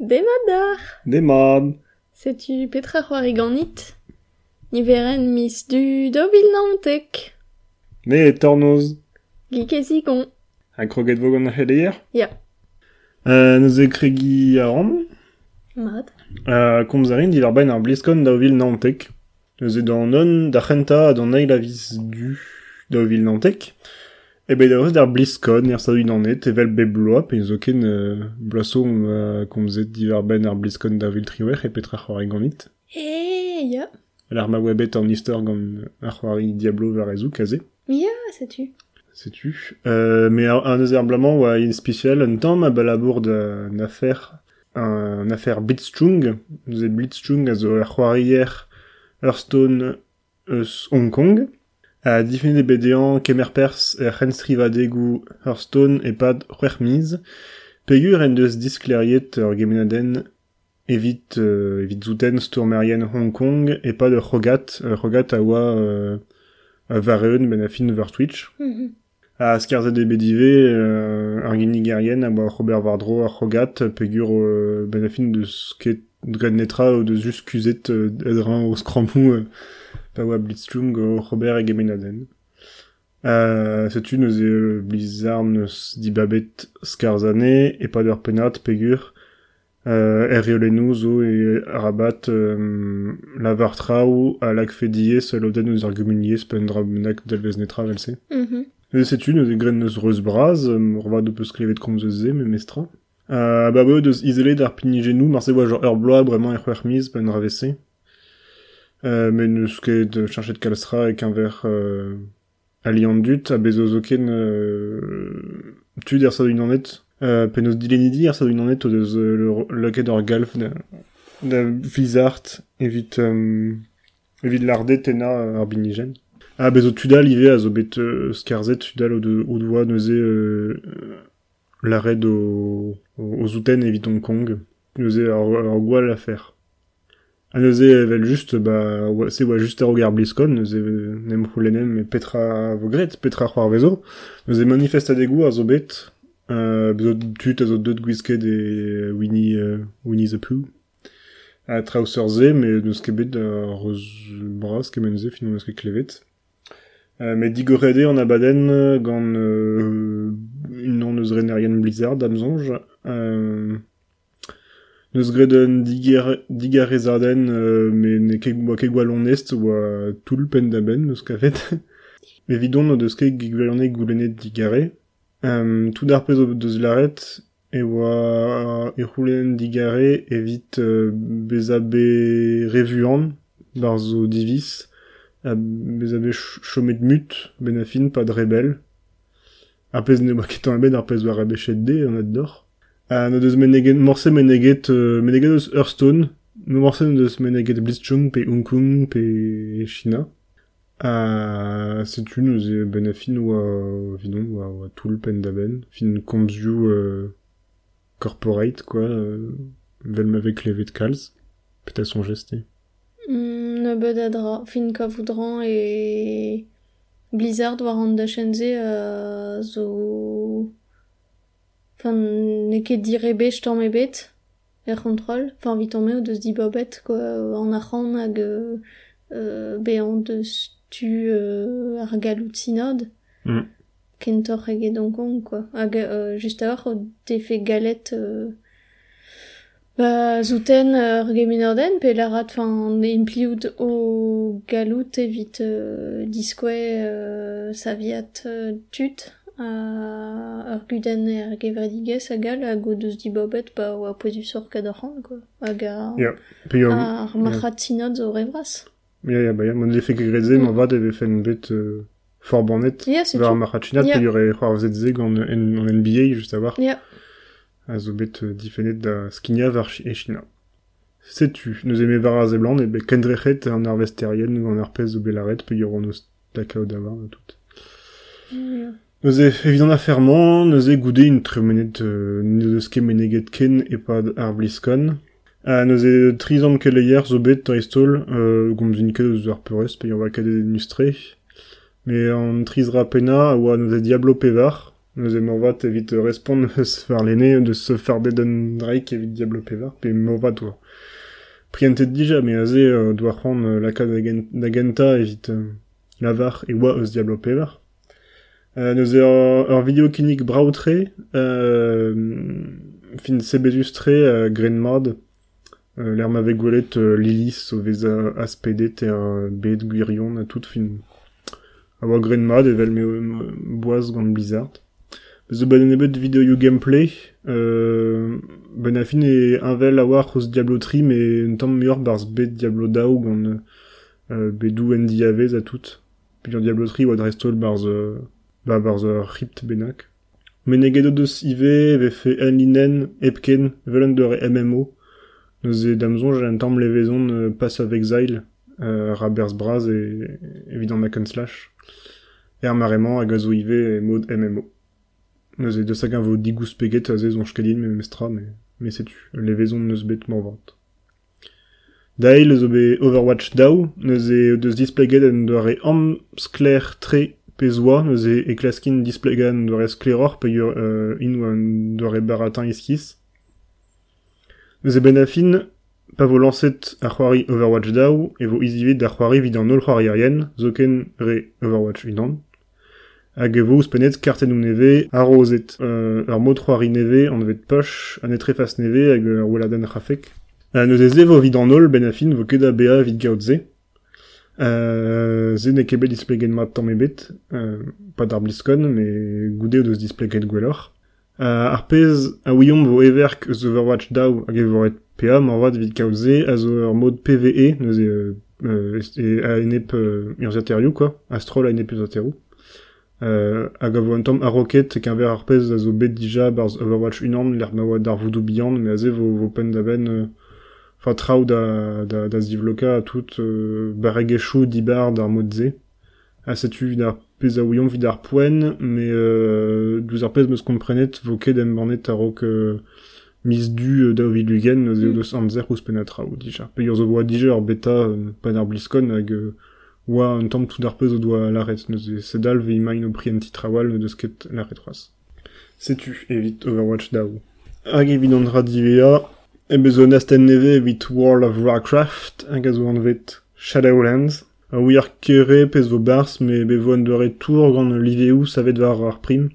Demadar Demad Sais-tu petra c'hoari ganit Niveren mis du dobil nantek. Ne tornoz Gikezigon Ha kroget vogon a c'heleier Ya. Euh, Neus e kregi a ran Mat euh, Komz a rin divar ben ar bliskon da vil nantek. Neus e da c'henta a viz du da vil nantek E bet da d'ar bliskon er sa an net evel be bloa pe zo ken euh, blaso euh, komz e divar ben ar bliskon da vil triwer e petra c'hoari ganit Eh, ya. Ar ma webet an istor gant ar c'hoari Diablo var ezou kaze Ya, sais-tu. Sais-tu. Euh, mais un, un désherblement ou une spéciale, un temps, ma balabour d'une affaire, un, affaire Blitzchung, nous est Blitzchung, à zo hier, Hearthstone, eus Hong Kong, a défini des bédéans, Kemerpers, et Renstrivadegu, Hearthstone, et pad Huermiz, Pegur en deus disclariet ur gemenaden, evit, euh, evit zouten stourmerien Hong Kong, et pas de Rogat, euh, Rogat a oa, euh, a vareun ben a fin over Twitch. Mhm. A e bedive, euh, ar gin nigerien, a boa Robert Vardro ar rogat, pegur euh, ben a de netra ou de just kuzet euh, edrin o skramou, euh, pa oa blitzlung o Robert e gemenaden. Euh, setu neus e euh, Blizzard neus dibabet skarzane, e pa d'ur penat pegur, euh, er riolennou zo e arabat euh, la vartrao a lak fedie seul oden eus ar gumuniez pen dra benak delvez netra vel se. Mhm. E setu neus e gren neus reus braz, um, orva de peus klevet komz eus ze, me mestra. Euh, ba bo deus izele d'ar pinigenou, mar se oa genre ur bloa bremañ e Euh, mais neus ket de chanchet kalstra ek un ver euh, aliant dut, a bezo zo ken euh, tud er sa d'un anet, euh, pen eus dilenidi er sa euh, euh, tena euh, ar binigen. Ah, bezo tudal ive a zo bet euh, skarzet tudal o, de, o euh, o, o, o zouten evit Hong Kong. Ar, ar gwall a fer. Neuze evel just, ba, oa- se oa just ar ogar bliskon, neuze euh, nem c'houlenem e petra vogret, petra c'hoar vezo. Neuze manifest adegou a zo bet, euh, tut a Winnie, euh, Winnie the Pooh. A traouseur ze, me neus ket bet a reus bras kemen ze, fin neus ket klevet. Euh, mais an abaden euh, gant euh, unan eus renerien blizzard amzonj. Euh, neus greden diger, digarezarden euh, boa ket gwalon est oa tout pen da ben neus kavet. Evidon no deus ket gwalone goulenet digare. Euh, tout d'ar pez o deus laret e oa e c'houlen digare evit euh, beza be revuan bar zo divis a bez abe ch- chomet mut, ben a fin, pa de rebel. A pez ne ket an ebet ar pez war abechet de, an ad dor. A no deus meneget, morse meneget, euh, meneget eus Hearthstone, no morse no deus meneget Blitzchung, pe Hong Kong, pe China. A setu neus e ben a fin oa, vidon, oa, oa tout pen da. Fin komzioù euh, corporate, quoi, euh, vel m'avec levet kalz. Peut-être son geste. Mm, ne bet adra, fin ka voudran e... Blizzard war an da chenze a zo... Enfin, ne ket dire bech tamm ebet, er kontrol, enfin vit tamm eo deus di bobet, quoi, an arran hag euh, euh, be an deus tu euh, ar galout sinod. Mm. Kentor hag Hong Kong, quoi. Hag euh, just a or, te fe galet... Euh, Ba, zouten ur gemenorden, pe larat fan impliout o galout evit euh, diskwe euh, saviat euh, tut a ur guden er gevredigez gal a go deus di bobet pa oa poezus ur kadoran, quoi. Hag a Ya. Ar machat sinod zo revras. Ya, ya, ba ya, mon efe ket greze, Mm. ma vat eve fen bet fort Var tout. marachinat, Ya. pe yore c'hoar zet zeg en, en, en NBA, just a war. Ya. A zo bet euh, difenet da skinia var chi- e China. Setu, neus eme var a zeblan, e be kendrechet an ar vesterien, gant ar pez o belaret, pe yoron eus takao da war, tout. Ya. Evidant a fermant, neus e goude un tremenet euh, neus eus ket meneget ken e pad ar bliskon. A neus e trizant ke leier zo bet dreistol, euh, gomz un ket eus ar peurez, pe yon va kadet illustre. Me an trizra pena, oa neus e Diablo pevar, Nous aimons vat évite respond de se faire l'aîné, de se faire beden Drake évite Diablo Pevar, puis mova toi. Priente déjà, mais azé euh, doit prendre euh, la cas d'Agenta évite euh, Lavar et wa Diablo Pevar. Euh, nous ur vidéo clinique brautré, euh, fin sebezustré euh, Greenmard, euh, l'air m'avait goulet euh, Lilis aspédé ter euh, bed guirion a tout fin avoir Greenmard et vel me boaz gant Blizzard. Bezo ben ebet vidéo you gameplay, euh, ben a fin a war os Diablo 3 mais un tamm meilleur barz bet Diablo Dao gant euh, bedou en diavez a tout. Puis en Diablo 3 oad restol barz euh, ba barz euh, ript benak. Menegedo deus ive, ve fe en linen, epken, velen de re MMO. Nous e damzon, j'ai un tamm levezon euh, Pass of Exile, euh, Rabers Braz et évident Mac Slash. Er marement a gazo ive et mode MMO. Nous e deus hag vo digous peget a zezon chkedin me mestra, mais, mais sais-tu, levezon neus bet morvant. Dail zo be Overwatch dao, neus e deus displeget en doare am skler tre pezoa, neus e e klaskin displegan doare skleror pe ur euh, an baratin iskis. Neus e ben a fin, pa vo lancet ar c'hoari Overwatch dao, e vo izivet ar c'hoari vid an ol c'hoari arien, zoken re Overwatch unan. Hag e vo ouspenet karten ou neve, ar rozet euh, ur mod c'hoari neve, an vet poch, an neve, hag ur weladen rafek. Euh, neus e vo vid an ol, ben a fin, vo ket a bea vid gaout ze. Euh, ze ne kebet displegen mat tamm ebet, euh, pa d'ar bliskon, me goude o deus displeget gwellor. Uh, ar pez a ouiom vo everk eus Overwatch daou hag e voret PA, morvat vid kaoze, a zo ur mod PVE, neus e, euh, euh, e a enep euh, ur zaterioù, quoi, astrol a enep ur zaterioù. Euh, hag a vo an tamm a roket, ken ver ar pez a zo bet dija barz Overwatch unan, l'er ma oa d'ar voodoo bihan, me a ze vo, vo pen da ben, euh, fa traoù da, da, da zivloka a tout, euh, barregechou dibar d'ar mod ze. A setu vid ar pez a ouiom vid ar poen, me euh, douz ar pez meus komprenet vo ket em banet a rok euh, mis du euh, da vid lugen, Mm. deus amzer ouz pen a traoù dija. Pe ur zo boa dija ur beta euh, pan ar bliskon hag euh, oa un tamm tout ar pez o doa l'arret, neus e sedal ve imain o pri an ti trawal deus ket l'arret roaz. Setu evit Overwatch daou. Hag evit an divea, e bezo nasten neve evit World of Warcraft, hag a zo an vet Shadowlands. A oui ar kere pez vo bars, me be vo an deure tour gant liveou savet var ar prim.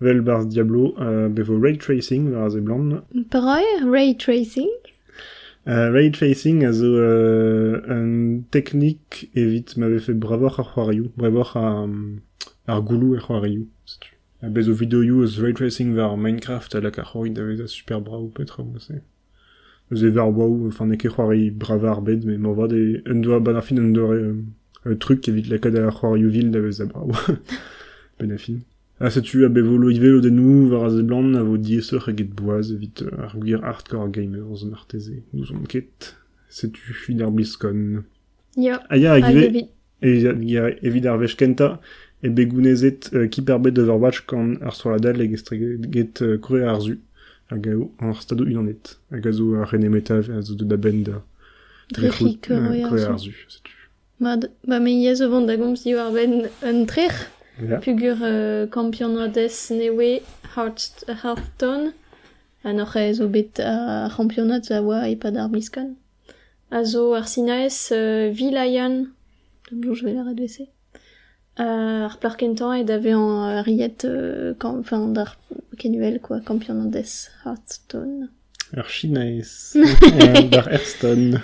Vel bars Diablo, uh, be vo ray tracing var a ze blant. Pareil, ray tracing? Uh, ray tracing a zo uh, un teknik evit m'ave fait bravor ar c'hoarioù, bravor ar, um, ar goulou ar c'hoarioù, setu. A bez o videoioù eus ray tracing var Minecraft a lak ar c'hoari da vez a super bravo petra mo se. E var waou, enfin ne ket c'hoari brava ar bed, me mo vad e un doa ban ar fin un doare euh, truc evit lakad da vez a bravo. ben a fin. A setu a bevolo ivelo de nou var a ze blant a vo dieseur hag et boaz evit ar gwir hardcore gamers marteze. Nous on ket. Setu vid ar bliskon. Ya, A ya hag hag evit. e ar vech kenta e begounezet uh, kiperbet d'Overwatch kan ar sur la dalle hag estreget uh, kure ar zu hag eo ar stado unanet, hag a zo a renemetav a zo de da ben da trechou koe ar zu, setu. Ba me yez o vant da gomz diw ar ben un trech, yeah. pugur euh, kampion adez newe Hearthstone, an ar ez o bet a kampionat a oa e pad ar bliskan. A zo ar sinaez uh, vilaian, blon je vais la redvese, ar plarkentan e dave an riet, enfin d'ar kenuel quoi, campionades Hearthstone. Ar chinaes euh, d'ar Hearthstone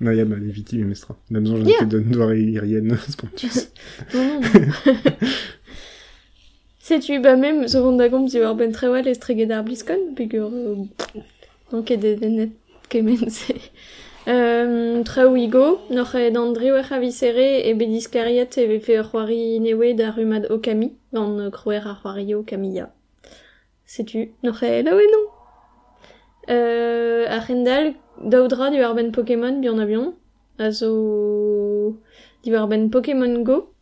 Na ya, ma le viti me mestra. Damzon, j'en Ya. ket d'un doare irienne, spontus. Non, non, non. Setu, ba mem, zo vant da gomz di war ben trewal e streget ar bliskon, pegur... Euh, donc e de net kemense. Euh, traoù igo, noc'h e d'an drewech a visere e bet diskariet e vefe newe da rumad okami, gant euh, kroer ar c'hoari okamiya. Setu, noc'h e laoue non? Euh, a Rendal, daoudra di war ben Pokémon bihan avion, a zo... di war ben Pokémon Go,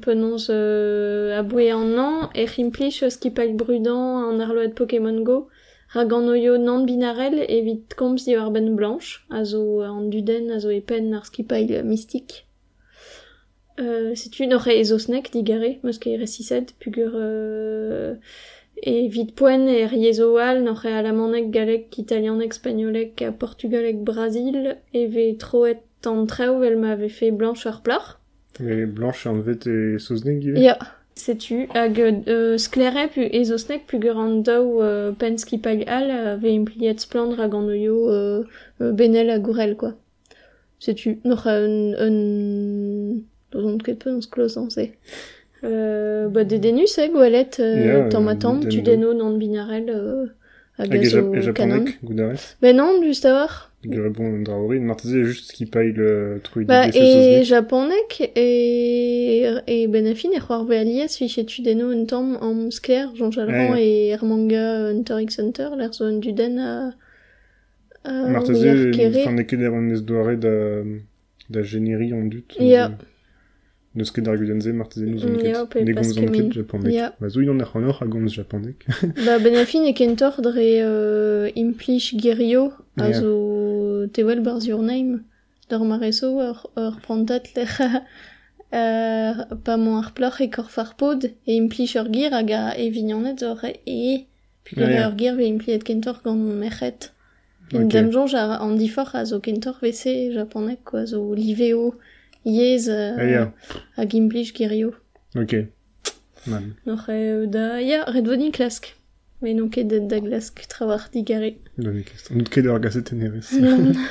penons euh, a boué an an, e c'himplich eus kipailh brudant an arload Pokémon Go, rag an oio nan binarel evit komz ben blanche, a zo an duden, a zo e pen ar skipailh mystik. Euh, sais-tu, n'aurait ezosnek digare, meus ket resised, pugur euh, e vid poen e riezo al, alamanek galek, italianek, spagnolek, a portugalek, brasil, e ve troet an treo vel m'avait fait blanche ar plach. Mais blanche en vet e sais-tu, hag euh, sklere pu ezosnek pugur an daou euh, pens ki pal al, a ve impliet splandre hag an oio euh, euh, benel a gourel, quoi. Sais-tu, n'aurait un... un... Dozont ket peu an sklos an se. Euh, ba de denus, eh, gwelet, euh, Ya, tamm a euh, tamm, tu deno nan binarel, euh, hag Hag a zo Jap- kanon. japonek, goudarez. Ben non. Du draori, juste qui paille le truc Ba, de e japonek e, e benafin e c'hoar ve alies fichetu deno Jean Jalran Ja, e er manga Hunter x Hunter, duden a... a Marteze, ouier kere. fan eket er an ez doare da, da généri an dut. Ya. Neus ket ar gudenze martezenouz on ket. Mm, ne gomz an ket japandek. Yeah. Ma zo ilan ar c'hanor a gomz japandek. ba ben afin e kentor dre euh, implich gerio a yeah. zo tevel barz your name. Dor mareso ur, ur prantat l'er euh, pa mon ar plor e kor far pod e implich ur gir hag a evignanet ur e Puis yeah. ur gir ve impli et kentor gant mechet. Okay. Une dame jonge an difor a zo kentor vc japonais quoi, zo liveo. yez uh, a gimplij gerio. Ok. Man. Noc'h e da... Ya, red voni klask. Me non ket da glask travar digare. Doni kest. Nout ket ur gazet enerez. Non.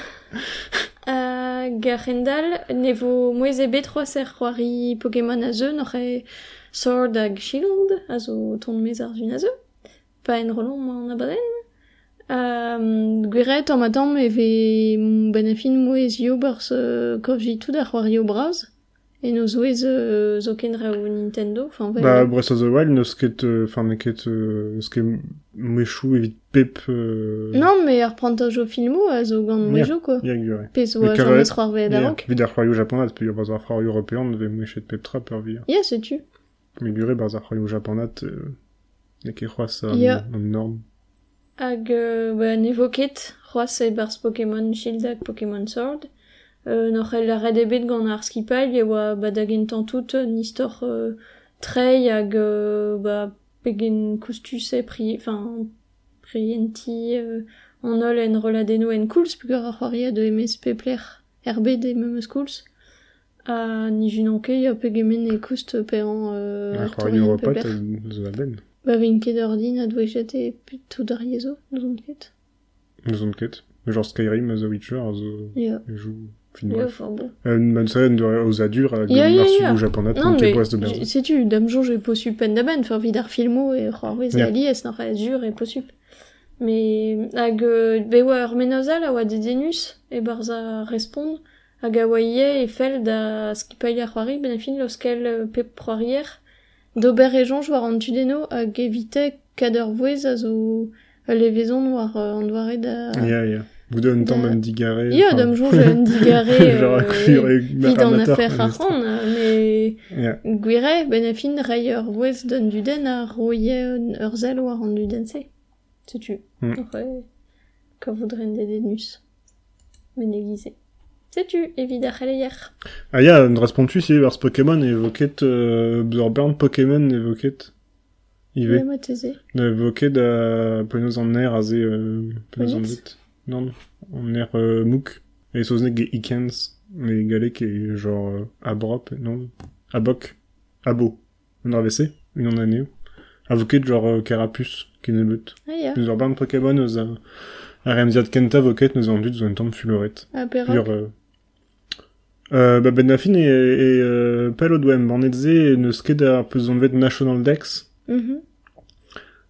a garendal ne vo e bet roa ser c'hoari Pokémon a zeu noc'h e Sword hag Shield a zo ton mez ar zun a zeu. Pa en rolon ma an abaden. Gweret, an madam, e ve benafin moez yo bars uh, kovjitout ar c'hoari o braz. E no zo ez uh, zo o Nintendo, enfin, vel... Ba, Breath of the Wild, neus ket, euh, enfin, ne ket, euh, neus ket mouechou evit pep, euh... Non, mais ar prantaj o filmo a zo gant Ya. moejo, quoi. Ya gure. Pez Mais oa kavet, jamez c'hoar ve da Ya. rok. Vid ar c'hoarioù japonat, pe ur baz ar c'hoarioù european, ve mouechet pep tra per vir. Ya, setu. Gure ar japonat, euh, ne ket c'hoaz an, Ya. Hag euh, ba, nevoket, c'hoaz e barz Pokémon Shield hag Pokémon Sword. Euh, Noc'h el red ebet gant ar skipail e oa ba badagen tout nistor euh, trei hag euh, ba, pegen koustus e pri... Enfin, prienti euh, an ol en reladeno en kouls, pug ar c'hoaria de emez pepler erbet e memeus kouls. Ha nijunan ket ya pegemen e koust pe. Euh, ar c'hoaria europat zo a ben. Ba vin ket ur din a dwejet e put tout ar yezo, ket. Neus on ket. Genre Skyrim, The Witcher, zo, Ya. jou, fin Ja, bref. enfin bon. Euh, man seren doa aux adur, ya. sugu japonat, Non, non, mais, ket boaz de j- sais-tu, damjon j'ai possu pen da ben, fer vidar filmo e c'hoarvez Ya. yeah. alies, n'ar azur e possu. Mais, hag, euh, be oa ur menozal a oa dedenus, e barza respond, hag a oa ie e fel da skipail ar c'hoari, ben a fin loskel euh, pep c'hoarier, d'ober jonj war an tudeno hag evite kader vouez a zo a levezon war an doare da... Ya, ya. Vous donne temps Da- même digare. Ya, enfin, damjon j'ai un digare Genre, euh, amateur, affaire c'hant, mais... Ya. Gwire, ben a fin reier vouez d'un duden a roie ur zel war an duden se. Setu. Hmm. Ouais. De denus. Men egize. Ar c'heleier. Ah ya, un respontu si vers Pokémon evoket euh, Burburn Pokémon evoket Ive. Ja, teze. Evoket da penaos an air aze euh, penaos an dit. Non, an air euh, mouk. E soznek ge ikens, me galek e genre euh, abrop, non Abok. Abo. Un RVC, une an aneo. Avoket genre euh, Carapuce, ken ebeut. Ah ya, Burburn Pokémon eus a... Ar emziad kenta voket neus an dut zo un tamm fuloret. a perra. Euh... Euh, ba ben afin e, e euh, pel o doem banetze neus ket ar peus on vet National Dex. Mhm.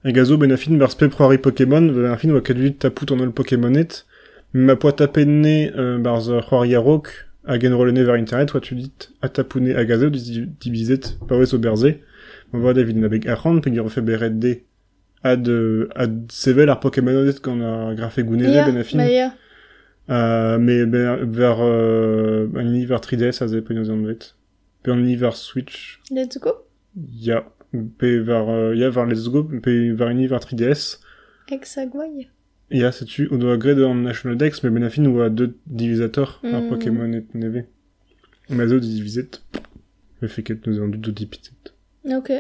Hag a zo ben afin bar spe proari Pokémon, ben afin oa kadvit tapout an ol Pokémonet. Ma poa tapenne euh, bar zo c'hoari a rok, hag en rolene ver internet, oa tu dit a tapoune hag a zo di dibizet pa oez o berze. Ma voa David na beg arran, pe gero fe beret de ad, euh, ad sevel ar Pokémonet gant ar grafe gouneze Ya, ben ba Euh, mais ben, vers euh, un hiver 3DS a ze penaos an vet. Pe an hiver Switch, Let's go. ya. Pe vers, euh, ya vers Let's Go, vers un hiver 3DS. Ex a gwai. Ya, setu, o doa gred an National Dex, mais ben afin oa deux divisator ar Mm. Pokémon et neve. Ma zo divizet. Me fait ket nous en doute de dipitet. Ok.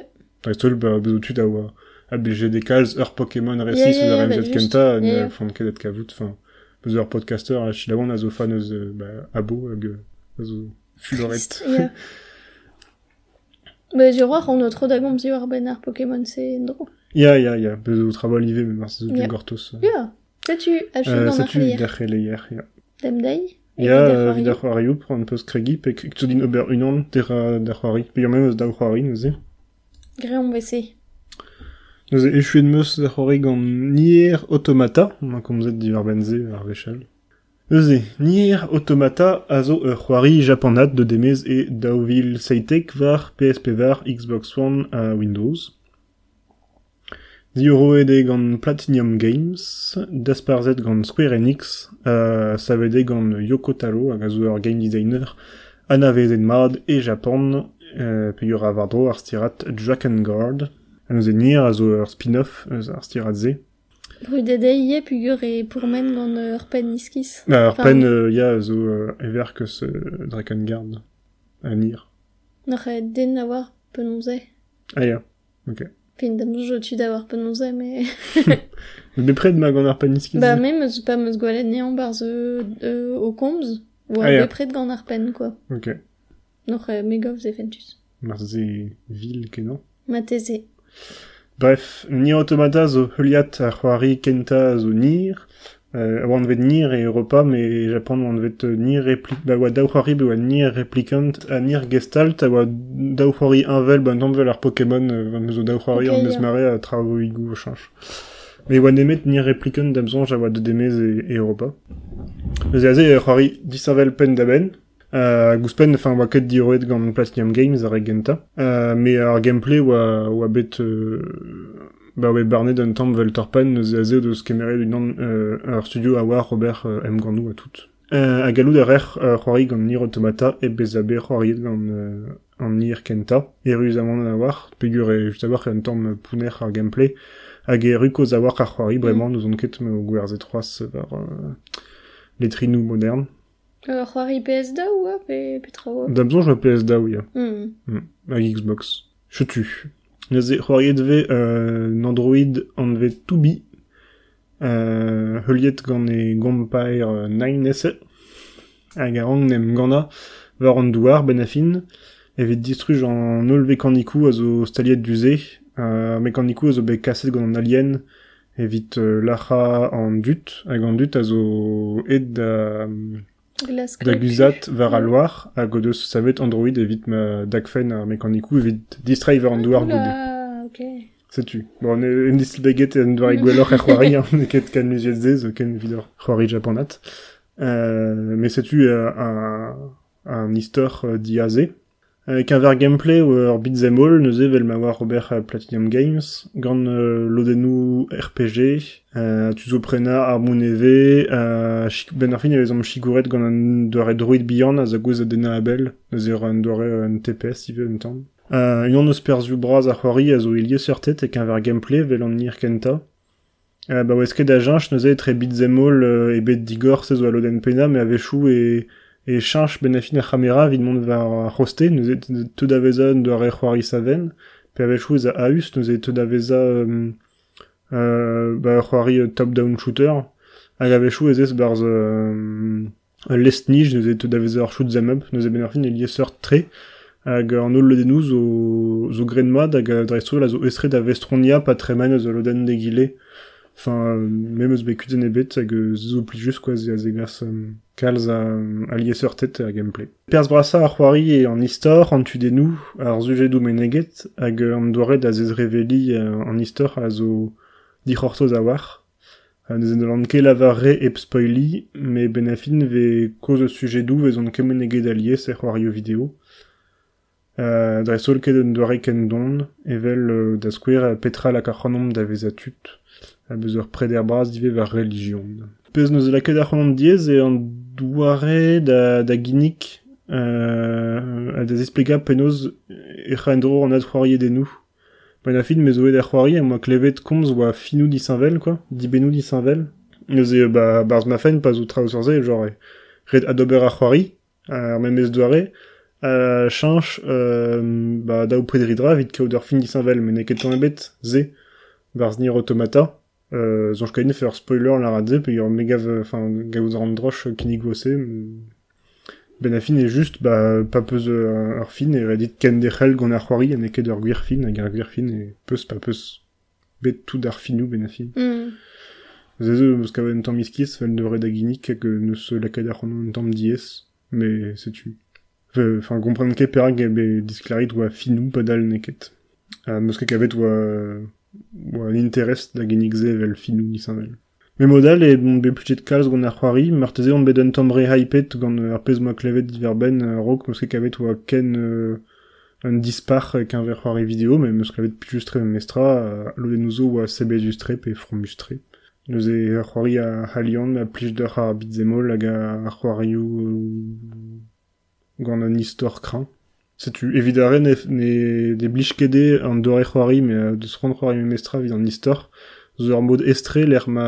Dreistol, ba, bezo tud a oa, a bege des calz ur Pokémon récit sur la bah, MZ juste. Kenta, Ya, ya. ne font kedet kavout, enfin, bezo ur podcaster, a chilavon a zo fan eus, euh, ba, abo, euh, a zo fuloret. Ya. Bah, je crois qu'on a trop d'agons petit war ben ar Pokémon, c'est drôle. Ya, ya, ya, bezo trabo live, mais du gortos. Ya. Sais-tu, achète dans ça ar tu filière. d'après les hier, ya. Demdei. Unan der euh, d'ar c'hoari. Pe yon même. Neuze d'ar c'hoari gant Nier Automata, ma komzet di ar benze ar vechal. Neuze, Nier Automata a zo ur c'hoari japanat de demez e daouvil seitek var PSP var Xbox One a Windows. Zero ede gant Platinum Games, dasparzet gant Square Enix, euh, savede gant Yoko Taro, hag a game designer, Anna vezen mad e Japan, euh, pe ur a vardro ar stirat Drakengard, a nous enir a zo ur spin-off eus ar stirat ze. Brudedei ie e pourmen gant ur pen iskis. Ar pen euh, ya zo euh, ever Drakengard a nir. N'ar e den a war penonze. Ah ya, ok. Fin dam jo tu penonze, mais... Me pred ma gant ar pen iskiz Bah, même eus pa meus gwalet nean barz euh, euh, combs, ou a Ah, gant ar pen, quoi. Ok. N'ar e megov ze fentus. Mar ze vil kenan. Ma teze. Bref, Nier Automata zo heuliat ar c'hoari kenta zo Nier, euh, oan vet Nier e Europa, Japan oan vet euh, Nier repli... Ba oa daou c'hoari be oa Nier replicant a Nier Gestalt, daou c'hoari invel, ba tamm ar Pokémon, euh, zo daou c'hoari Ok, an meus ya. mare a travo igou o chanj. Me oa nemet Nier replicant d'amzonj a oa de demez e, e Europa. Eus aze ar c'hoari disinvel pen da ben, Uh, Gouspen, enfin, oa ket diroet gant Platinum Games ar genta. Uh, me ar gameplay oa, oa bet... Uh, ba oa barnet d'un tamm vel torpan neus aze deus kemeret un an uh, ar studio a war Robert uh, M. Gandou a tout. Uh, a galou da rer uh, c'hoari gant Nier Automata e bez a bet c'hoariet gant uh, an Nier Kenta. E ruz amant a war, pegur e just a war un tamm pouner ar gameplay. Hag e rukoz a war ar c'hoari, bremañ, neus on ket me o gwerze troas war uh, les trinou c'hoari PS da ou a, pe, oa PS da ouia. Hmm. a Xbox. Je tue. Neuze c'hoariet ve euh, toubi. Euh, heuliet gant e gompaer euh, 9 esse. Hag a rang nem gana war an douar ben a fin. Evet distruj an ol vekanikou a zo staliet. Euh, mekanikou a zo be kaset gant an alien. Evit euh, lacha an dut. Hag an dut a zo ed da... Glas Da klek. guzat var a loar, hag o deus savet Android evit ma dagfen ar mekanikou evit distrai var an douar. Oula, ok. Setu. Bon, on est en ar c'hoari, ne ket kan muziet ze, zo ken vid ar c'hoari japonat. Euh, mais setu euh, un, un istor euh, diaze. Avec un ver gameplay ou ur beat'em all, neuze vel ma war Robert euh, Platinum Games, gant euh, RPG, euh, tu zo prena ar moun eve, euh, ben ar fin evezom chigouret gant an doare droid bihan a zagouz a dena abel, neuze ur an doare un TPS ive un tamm. Euh, un eus perzu braz ar c'hoari a zo ilie surtet ek un ver gameplay vel an nir kenta. Euh, ba oez ket a jinch neuze etre beat'em all euh, e bet digor se zo a loden pena, me a vechou e e chanch ben a fin ar c'hamera vid mont var roste, neuze te da veza un doare c'hoari saven, pe a aus, neuze te da veza euh, euh, ba c'hoari euh, top-down shooter, hag a vechou ez ez barz euh, lest nij, neuze te da veza ar shoot them up, neuze ben ar fin e liye sort tre, hag an ol lodennou zo, zo grenmad hag a dreistro la zo estre da vestronia pa tremen eus a loden de gile. Enfin, euh, même eus bet kuzen ebet hag euh, zo pli just quoi ze a zegas um, kalz a, a liye sortet a gameplay. Pers brasa ar c'hoari e an istor an ar meneget hag euh, an doare da zez reveli euh, an istor a zo dic'hortoz a war. Uh, Neuze ne lan ket lavar re ep spoili, me ben a fin ve koz o sujedou vezon kemeneget a liye se c'hoario video. Uh, dre sol ket doare ken don, evel uh, da skouer a petra la karchonom da vez a tut, a preder braz dive var religion. Pez neuze la ket ar c'honom diez e an doare da, da ginik uh, a da esplika penoz e c'hendro an ad c'hoarie denou. Ben a fin ar c'hoarie a moa klevet komz oa finou disinvel, quoi, dibenou disinvel. Neuze, ba, barz ma pas zo traoù sur genre, e red adober ar c'hoari, ar memez doare, Euh, change, euh, bah, da ou predridra, vit kaout ur fin disanvel, men ket ton ebet, ze, barz automata, euh, zonj kaine faire spoiler la radze, pe ur mega, enfin, gaout ran droch kinig vose, ben a fin est juste, bah, pas peus euh, ur fin, et redit ken de c'hell gant ar c'hoari, en eket ur gwir fin, hag ar gwir fin, e peus, pa peus, bet tout ar finou ben a fin. Mm. Zeze, eus kavet un tamm iskiz, fel de red aginik, hag euh, neus an un tamm diez, mais c'est tu. Enfin, comprendre ket perak ebe disklarit oa finou padal neket. Uh, Meus ket kavet oa, oa l'interest da genik ze vel finou nisanvel. Me modal e bon be plutet kalz gant ar c'hoari, marteze on bet un tambre hypet gant ar pez moa klevet diverben uh, rok meus ket kavet oa ken uh, un dispar ek un ver c'hoari video, mais meus kavet pilustre mestra, uh, lo den ouzo oa sebe justre pe fromustre. Neus e ar c'hoari a halian a plij d'ar ar bitzemol hag ar c'hoarioù gant an istor kran. Setu evidare ne, ne de blij kede an dore c'hoari, me deus ran c'hoari mestra vid an istor, zo ur mod estre l'er ma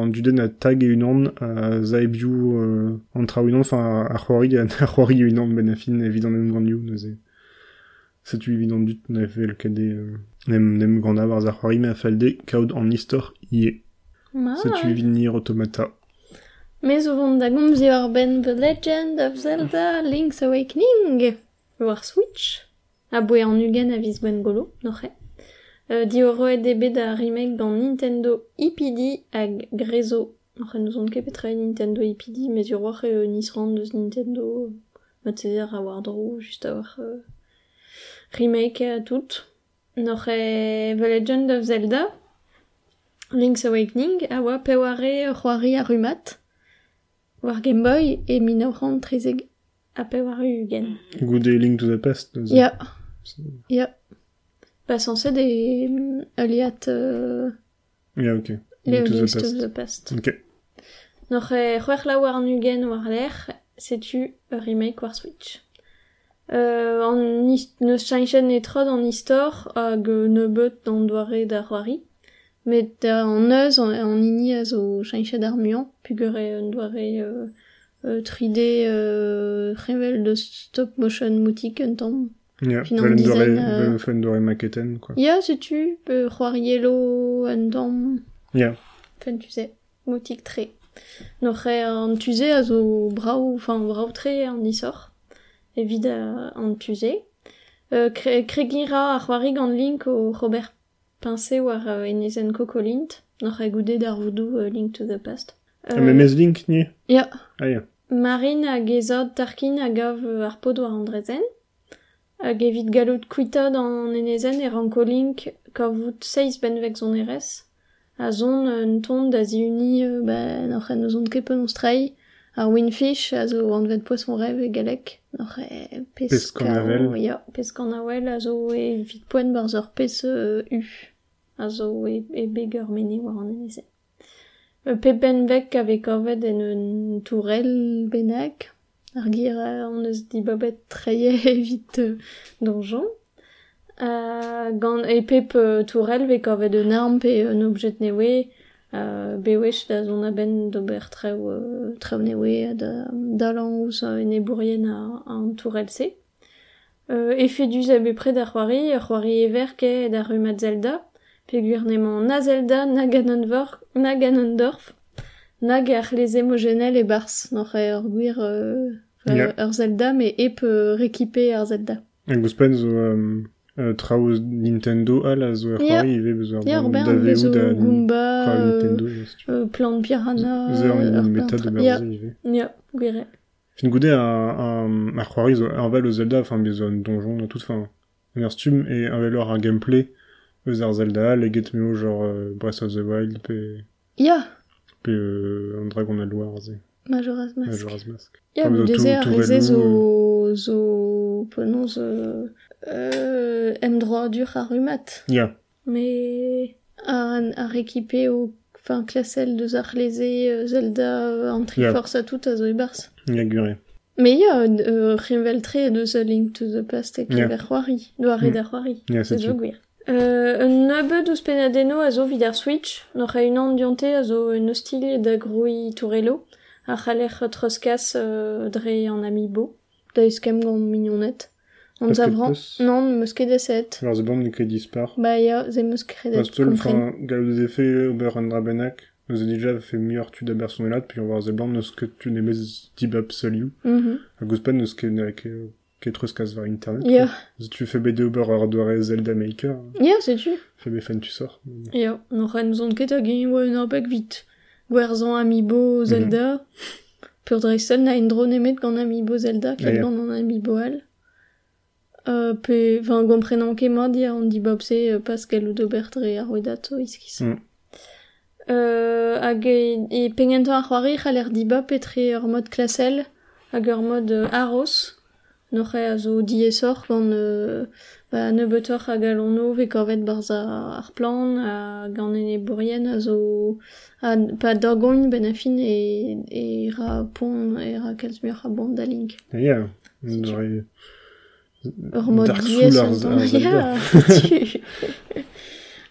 an duden a tag e unan a zaebioù euh, an tra unan, enfin ar c'hoari a ar c'hoari e unan ben a fin evit an em gandioù neuze. Setu evit an dut ne vel kede euh, nem, nem gant a warz ar c'hoari me a falde kaout an istor ie. Ma. Setu evit nir automata. Me zo vont da gomz eo ben The Legend of Zelda Link's Awakening war Switch a boe an ugen a viz golo, noche. Euh, e remake dans Nintendo IPD hag Grezo. Noche nous on ket petra Nintendo IPD, mais ur war e nis rand deus Nintendo matzer a war dro, just euh, remake a tout. Noche The Legend of Zelda Link's Awakening a oa peware c'hoari war Game Boy e minoran trezeg a pe war ugen. Goude Link to the Past. neuze. Ya, ya. Ba sanse de mm, aliat uh, Ya, ok. le Link to the Past. the Past. Ok. Noch e c'hwech la war an ugen war l'er, setu a remake war Switch? Euh, an is- neus chañchen e trod an istor hag euh, nebeut d'an doare da c'hoari. Met da an eus an, an ini a zo chañchet ar muan, pugure un doare euh, euh, 3D euh, revel de stop motion un dore, design, euh, valen fen dore maketen, quoi. Ya, setu, euh, c'hoar yellow un tamm. Ya. Fen tu sais, moutik tre. Noch e an tuze a zo brau, enfin brau tre an isor. Evit a an tuze. Euh, kre, kregira ar c'hoari gant link o Robert Pincé war uh, enezen kokolint. Noch e goudet ar voodoo uh, Link to the Past. Ah, mais mes Link, ni? Ya. Ah, ya. Marine hag ezod Tarkin hag gav ar pod war an drezen. Hag evit gallout kuitad an enezen e ranko link kavout seiz benvek zon erez. A zon un ton da ziuni euh, ba, n'oc'h en zon ket peun strai. Ar winfish a zo an vet poisson rev e galek. N'oc'h e pes... Pesc an avel. Ya, an avel a zo e vit poen bar zor pes euh, u. A zo e, e beger mene war an enezen. Euh, pe benvek ave korvet en un tourel benak. Ar gir euh, on eus di babet treie evit euh, donjon. Gant e pep tourel ve korvet un arm pe un objet newe. Bewech da zon a ben d'ober treu, treu newe da, dalan ouz en e bourien a, an tourel se. Euh, e fedus a be pred ar c'hoari, ar c'hoari da Zelda. Pe gwirnemant na Zelda, na Ganondorf, na Ganondorf, nag ar les emogenel e bars, ur gwir euh, Ya. ur Zelda, me ep euh, rekipe ar Zelda. Hag ouspenn zo euh, traoù Nintendo al a zo er daveoù bezo da Goomba, euh, Plant Piranha, Ze an ur meta plant- de ya, gwire. Fin goude a, a, ar c'hoari zo arvel o Zelda, enfin bezo an donjon tout, enfin, un ur stum e arvel ar gameplay ar Zelda al, eget meo genre euh, Breath of the Wild, pe, Ya, pe euh, Dragon al War, ze, Majora's Mask. Majora's Mask. Ya, Enfin, reze relou, zo, zo, penaos, euh, euh, em droit dur ar rumat. Ya, Mais a, a rekipe o enfin ar leze euh, Zelda euh, an triforce a tout a zo e bars. ya gure. Me ya euh, revel tre deus a Link to the Past ek Ya. yeah. doa red Mm. Ya, C'est Euh, nebeud ouz penadeno a zo vid ar Switch, noc'h a unan diante a zo un hostil da groui tourelo, a c'haler troskas euh, dre an amiibo. da eus kem gant mignonnet. Que zavran, non, neus ket deset. Alors, ze band ne ket dispar. Ba ya, ze meus Parce que, kompren. enfin, gal de effet, ober an drabenak, nous a déjà fait meilleur tu da personnelat, puis on va ze band neus ket tu nebez tibab saliou. Mhm. A gouz pan neus ket, ket, ket treus var internet. Ya, Si tu fais BD ar doare Zelda Maker, ya, setu. fais mes fans tu sors. Ya, no ren zon ket a gen oa un apek vit. Gwerzan amiibo Zelda. Pur dreistel na en dro nemet gant amiibo Zelda, ket gant an amiibo al. Euh, pe, enfin, gomprenan ket mod, ya, an di bobse, euh, pascal ou d'ober dre ar wedat o iskis. Mm. Euh, hag e, e pengento ar c'hoari c'haller diba petre ur mod klasel hag ur mod euh, aros Noc'he a zo diaesoc'h gant euh, ba, nebeutoc'h hag alonov e korvet barza ar plan ha gant ene bourrien a zo a, pa dorgoñ ben afin e, e ra pont e ra kalzmur a bont da link. Ya, yeah. Ur mod diaes an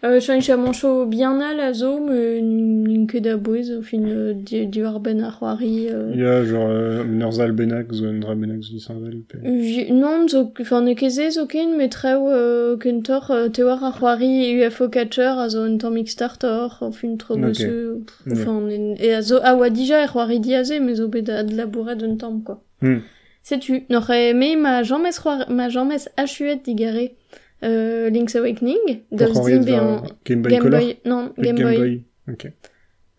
ya tu Euh, mancho bien al a zo, me n'in ket da bouez au fin euh, di, di war ben ar c'hoari. Euh, Il y a genre euh, Nerzal Benak, zo an drabenak zo disarvel. pe- J- Non, zo, enfin, ne keze zo ken, met treo euh, kentor euh, te war ar c'hoari UFO Catcher a zo un tamm Kickstarter, au fin tro Ouais. enfin, en- e a zo a oa dija ar c'hoari diaze, mais zo bet ad labouret un tamm, quoi. Hmm. Sais-tu, n'aurais aimé ma jammes ma jammes achuet digare euh, Link's Awakening, var an Game Boy Game Color. Boy, non, Le Game, Boy. Ok.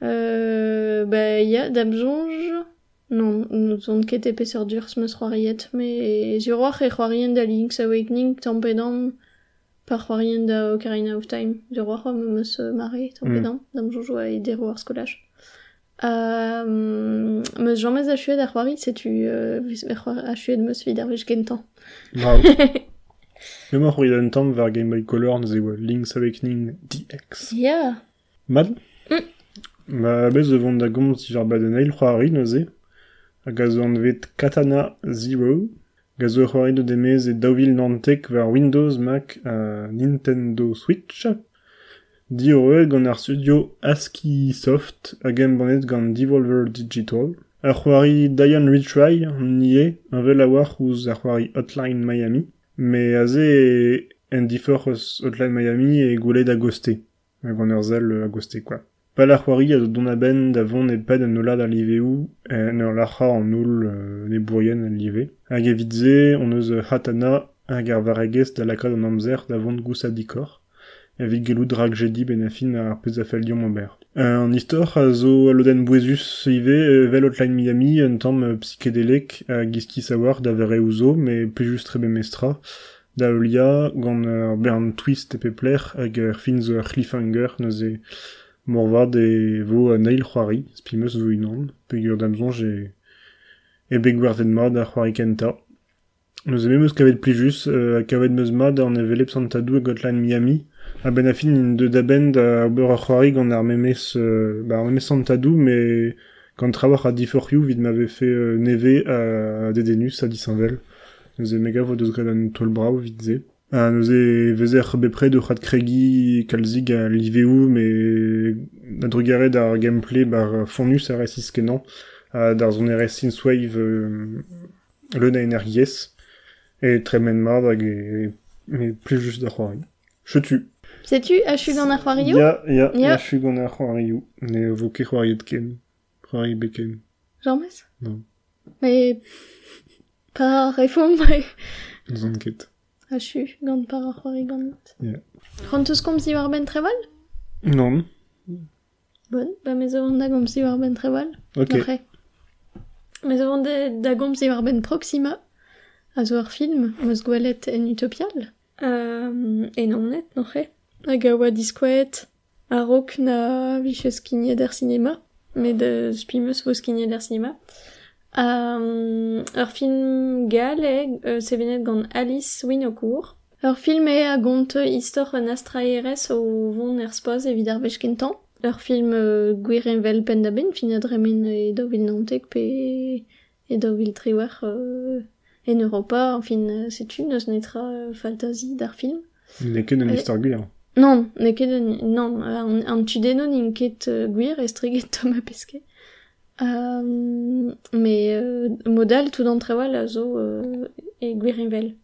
Euh, bah, ya, d'abjonge. Non, nous on ket épaisseur dur, ce me c'hoariet, mais zuror e c'hoarien da Link's Awakening, tampedam, par c'hoarien da Ocarina of Time. Zuror me meus mare, tampedam, dam jojo a edero ar skolaj. Euh, meus jamez a chuet ar c'hoari, setu, euh, a chuet meus vid ar vech gentan. Bravo. Un temps vers Game Boy Color, nous avons Link's Awakening DX. Ya, Mal Mm. Ma bez de vont da gomz c'hoari neuze. A gazo an vet Katana Zero. Gazo c'hoari de demez e daouvil nantek vers Windows, Mac, a Nintendo Switch. Di eur gant ar studio ASCII Soft, a gem banet gant Devolver Digital. Ar c'hoari Diane Retry, nie, un vel a war ouz ar c'hoari Hotline Miami. Me a ze en difor eus Hotline Miami e goulet a goste. A gant ur zel a goste, quoi. Pa la c'hoari a zo don a ben da vont e ped olad ar liveo en oul euh, ne bourien an live. Hag evit ze, on eus euh, hatana hag ar varegez da lakad an amzer da vont gous a dikor. Evit gelou drag jedi ben a fin ar ober. Euh, an istor a zo aloden bouezus ive euh, vel Hotline Miami un tamm euh, psychédélique a giski savoir da vere ouzo, mais juste très mestra. Da eulia gant ur bern twist e pepler hag ur fin zo ur cliffhanger neuze morvad e vo a neil c'hoari, spimeus vo unan, pe gur damzonj e, ar c'hoari kenta. Neus eme meus kavet plijus, a kavet meus mad an e velep santadou e Gotland Miami, a ben a de daben da ober ar c'hoari gant ar memes, euh, ba ar memes santadou, me gant trawar a diforioù vid m'ave fait euh, neve a dedenus a disanvel. Neus e mega vo deus gret an tol brao vid ze. Ah, nous e vezer bepre de c'had kregi kalzig a liveu, me na drugare d'ar gameplay bar fonus a resis kenan, a d'ar zon ere Synthwave euh, le na energies, et très men mad hag e, mais plus juste da c'hoari. Je tue. Sais-tu, a chu gant ar c'hoario Ya, ya, Ya. ya ar c'hoarioù, ne vo ket c'hoariet ken. C'hoari beken. Jamez Non. Mais, par refom, mais... Zon ket. A chu, gant par ar c'hoari gant. Yeah. C'hant kom si war ben treval Non. Bon, ba me zo da gom si war ben treval. Ok. Après. Me zo da, si war ben Proxima. A film, meus gwelet en utopial. Euh, e non net, noche. Hag a oa diskouet, a rok na viches skigne der cinema. Me de spimeus vo skigne der cinema. Um, ur film gal e, euh, sevenet gant Alice Winocourt. Ur film e a gont istor un astraerez o vont er spoz evit ar kentan. Ur film euh, gwirenvel pen da ben, fin a dremen e daouvil nantek pe e daouvil triwar euh, en Europa, enfin, euh, setu, neus netra euh, faltazi d'ar film. Ne ket an istor gwir. Non, ne ket un, non, an, an tudeno n'in ket euh, gwir e streget Thomas Pesquet. Euh, mais euh, modal tout d'entre la zo euh, et gwirivel.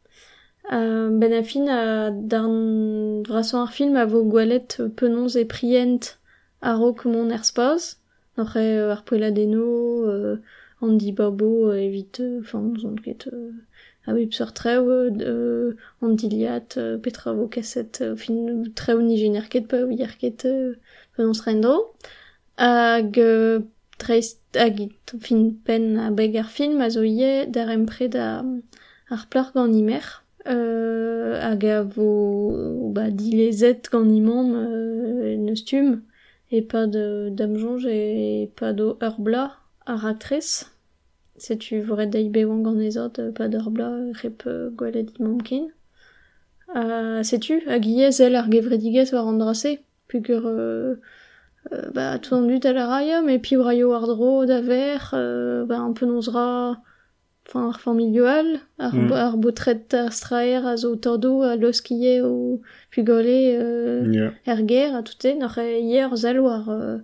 Euh, ben a fin a darn vrason ar film a vo gwalet penons e prient a ro mon er. Noc'h euh, ar poeladeno, euh, Andy euh, evit, enfin, euh, zon. Euh, a web sur treo euh, Andiliat, euh, petra vo kaset, euh, fin treo ni gener ket pa, ouier ket euh, penons rendo. Hag... Dreist hag fin pen a beg ar film a zo ie euh, dilezet euh, neus tum e pa damjonj setu deiz bewang gant ezot euh, pa d'ur bla rep euh, gwalet imam ken uh, setu hag ie zel ar gevredigez war an drase pugur euh, euh, bah, tout en dut à la raya, mais puis braio ardro d'aver, euh, bah, un peu nozra, enfin, ar familial, ar, Mm. ar botret ar straer a zo tordo a o pugole euh, Yeah. er ger a toute, nor e hier zel war, euh,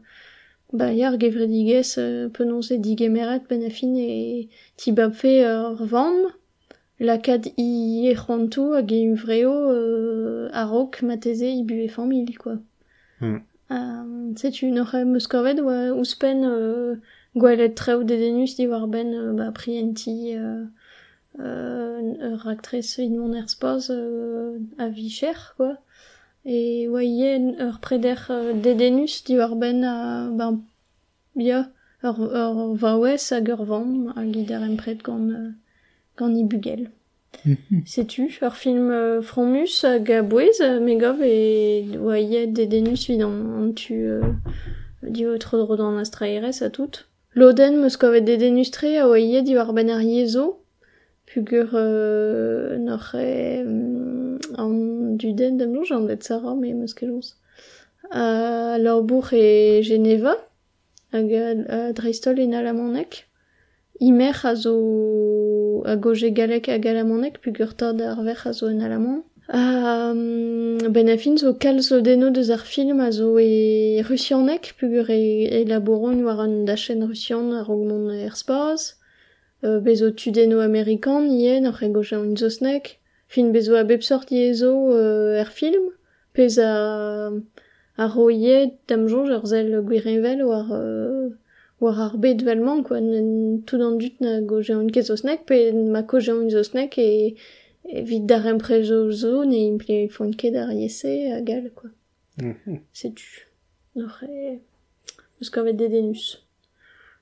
bah, hier gevredigez euh, penonze digemeret ben a fin e ti bab fe ur vam, lakad i e c'hoantou hag e vreo euh, a rok mateze i bu e famil, quoi. Mm. Euh, setu n'oc'h eus kavet oa ouspen euh, gwelet treo dedenus di war ben euh, ba prienti euh, euh, ur actress vid mon er spaz euh, a quoi. E oa ie ur preder euh, dedenus di war ben a ben, ya, ur, ur vaouez hag ur vamm hag i der empred gant, euh, gant i bugel. Setu, ur film euh, Fromus hag a bouez, euh, megov e oa ie dedenus vid an, tu euh, dio tro dro d'an astraerez a tout. Loden meus kovet dedenus tre a oa ie di war ben ar pugur euh, n'oc'h e mm, an duden dem loge an bet Sarah, me meus kelons. A Laurbourg e Geneva, hag dreistol en alamannek. Imer a zo a goje galek a galamannek, pugur tad ar a zo en alamant. Um, ben a fin zo kalz o deno deus ar film a zo e russianek, pugur e elaboron war an dachen russian ar augmont er spaz. Euh, bezo tudeno amerikan, ien, ar e un zosnek. Fin bezo a bep sort iezo euh, er film. Pez a, a ro ie damjonj ur zel gwirevel war, euh, war ar bet velman, quoi. N- Tout an dut na goja un ket zosnek, pe ma koja un zosnek e, e vid dar emprezo zo, ne imple fon ket ar yese a gal, quoi. Mhm. Setu. Nor e... Eus kavet dedenus.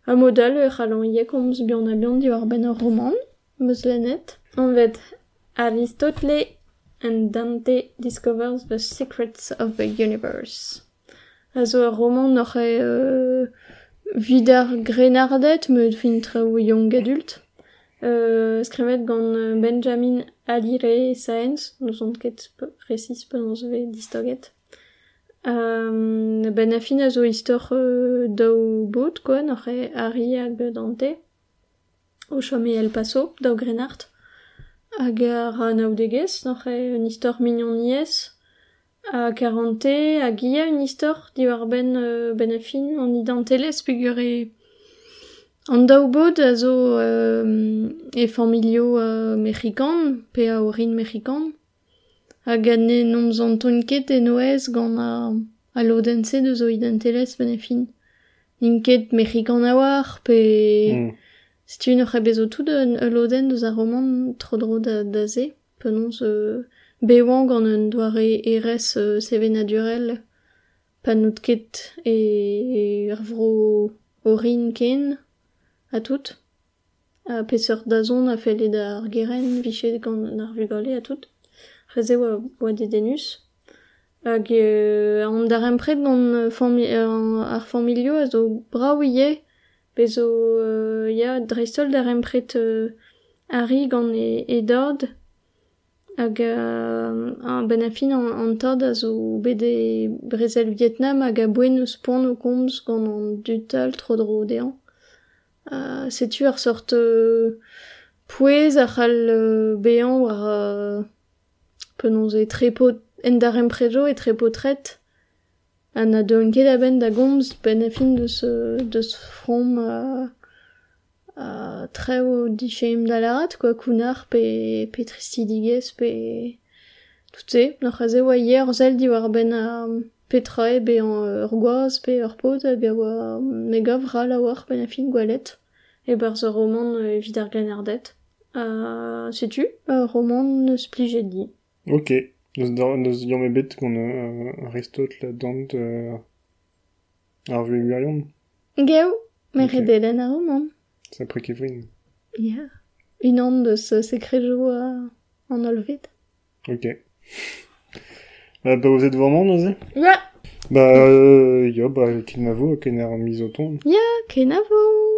A modal ur c'halon ie komz bihan a bihan di war ben ur roman, meus lennet. An vet Aristotle and Dante discovers the secrets of the universe. A zo ur roman nor e euh, vid ar grenardet, me fin treo young adult. Euh, skrivet gant euh, Benjamin Alire Saenz, nous ont ket precis penons ve distoget. Um, ben a a zo istor euh, daou bot, quoi, n'oc'h e Harry hag Dante. O chom e El Paso, daou Grenart. hag ar ra naodegez, n'oc'h un istor mignon niez, a karante hag ia un istor diwar ben, euh, ben afin an idantelez peogwir e... An daou bod a zo euh, e familio euh, mexikan, pe a orin mexikan, hag a ne nomz an tonket e noez gant a, a lodense de zo idantelez ben afin. Ninket mexikan a war, pe... Mm. Si tu n'oc'h bezo tout de l'Oden eus ar roman tro-dro da, da penons euh, bewang en un doare erez euh, seve naturel, pa nout ket e, e ur vro orin ken, a tout. A peseur da zon a fele da ar geren, vichet gant ar vugale a tout. Reze oa, oa dedenus. Hag euh, an darem pret gant fami, euh, ar familio a zo braouillet bezo euh, ya dreistol da rempret euh, ari gant e, e dord hag euh, an ben afin an, an tad a zo bet e brezel Vietnam hag a boen eus pont o komz gant an dutal tro dro dean. Uh, Setu ar sort euh, pouez ar c'hal euh, bean war euh, penons e trepo en da remprejo e trepo tret an a ket a ben da gomz ben a fin de ce, de ce from a, a treo di chem da larat, quoi, kounar pe, pe tristidigez pe tout n'oc'h a oa hier zel di war ben a petrae be an ur gwaz pe ur pot hag a oa mega vral a war ben a fin gwalet e bar zo roman evit ar ganerdet. Uh, sais-tu, roman neus plijet. Ok. Neus yom ebet gant uh, Aristote la dant ar vuegurion. Geo, me Ok. redelen a roman. Sa prekevrin. Yeah. Un an deus sekrejo uh, an olvet. Ok. Bah, ba ouzet vraiment, noze Ja, Bah, euh, yo, bah, ken ma vo, ken ar misoton. ken a vo.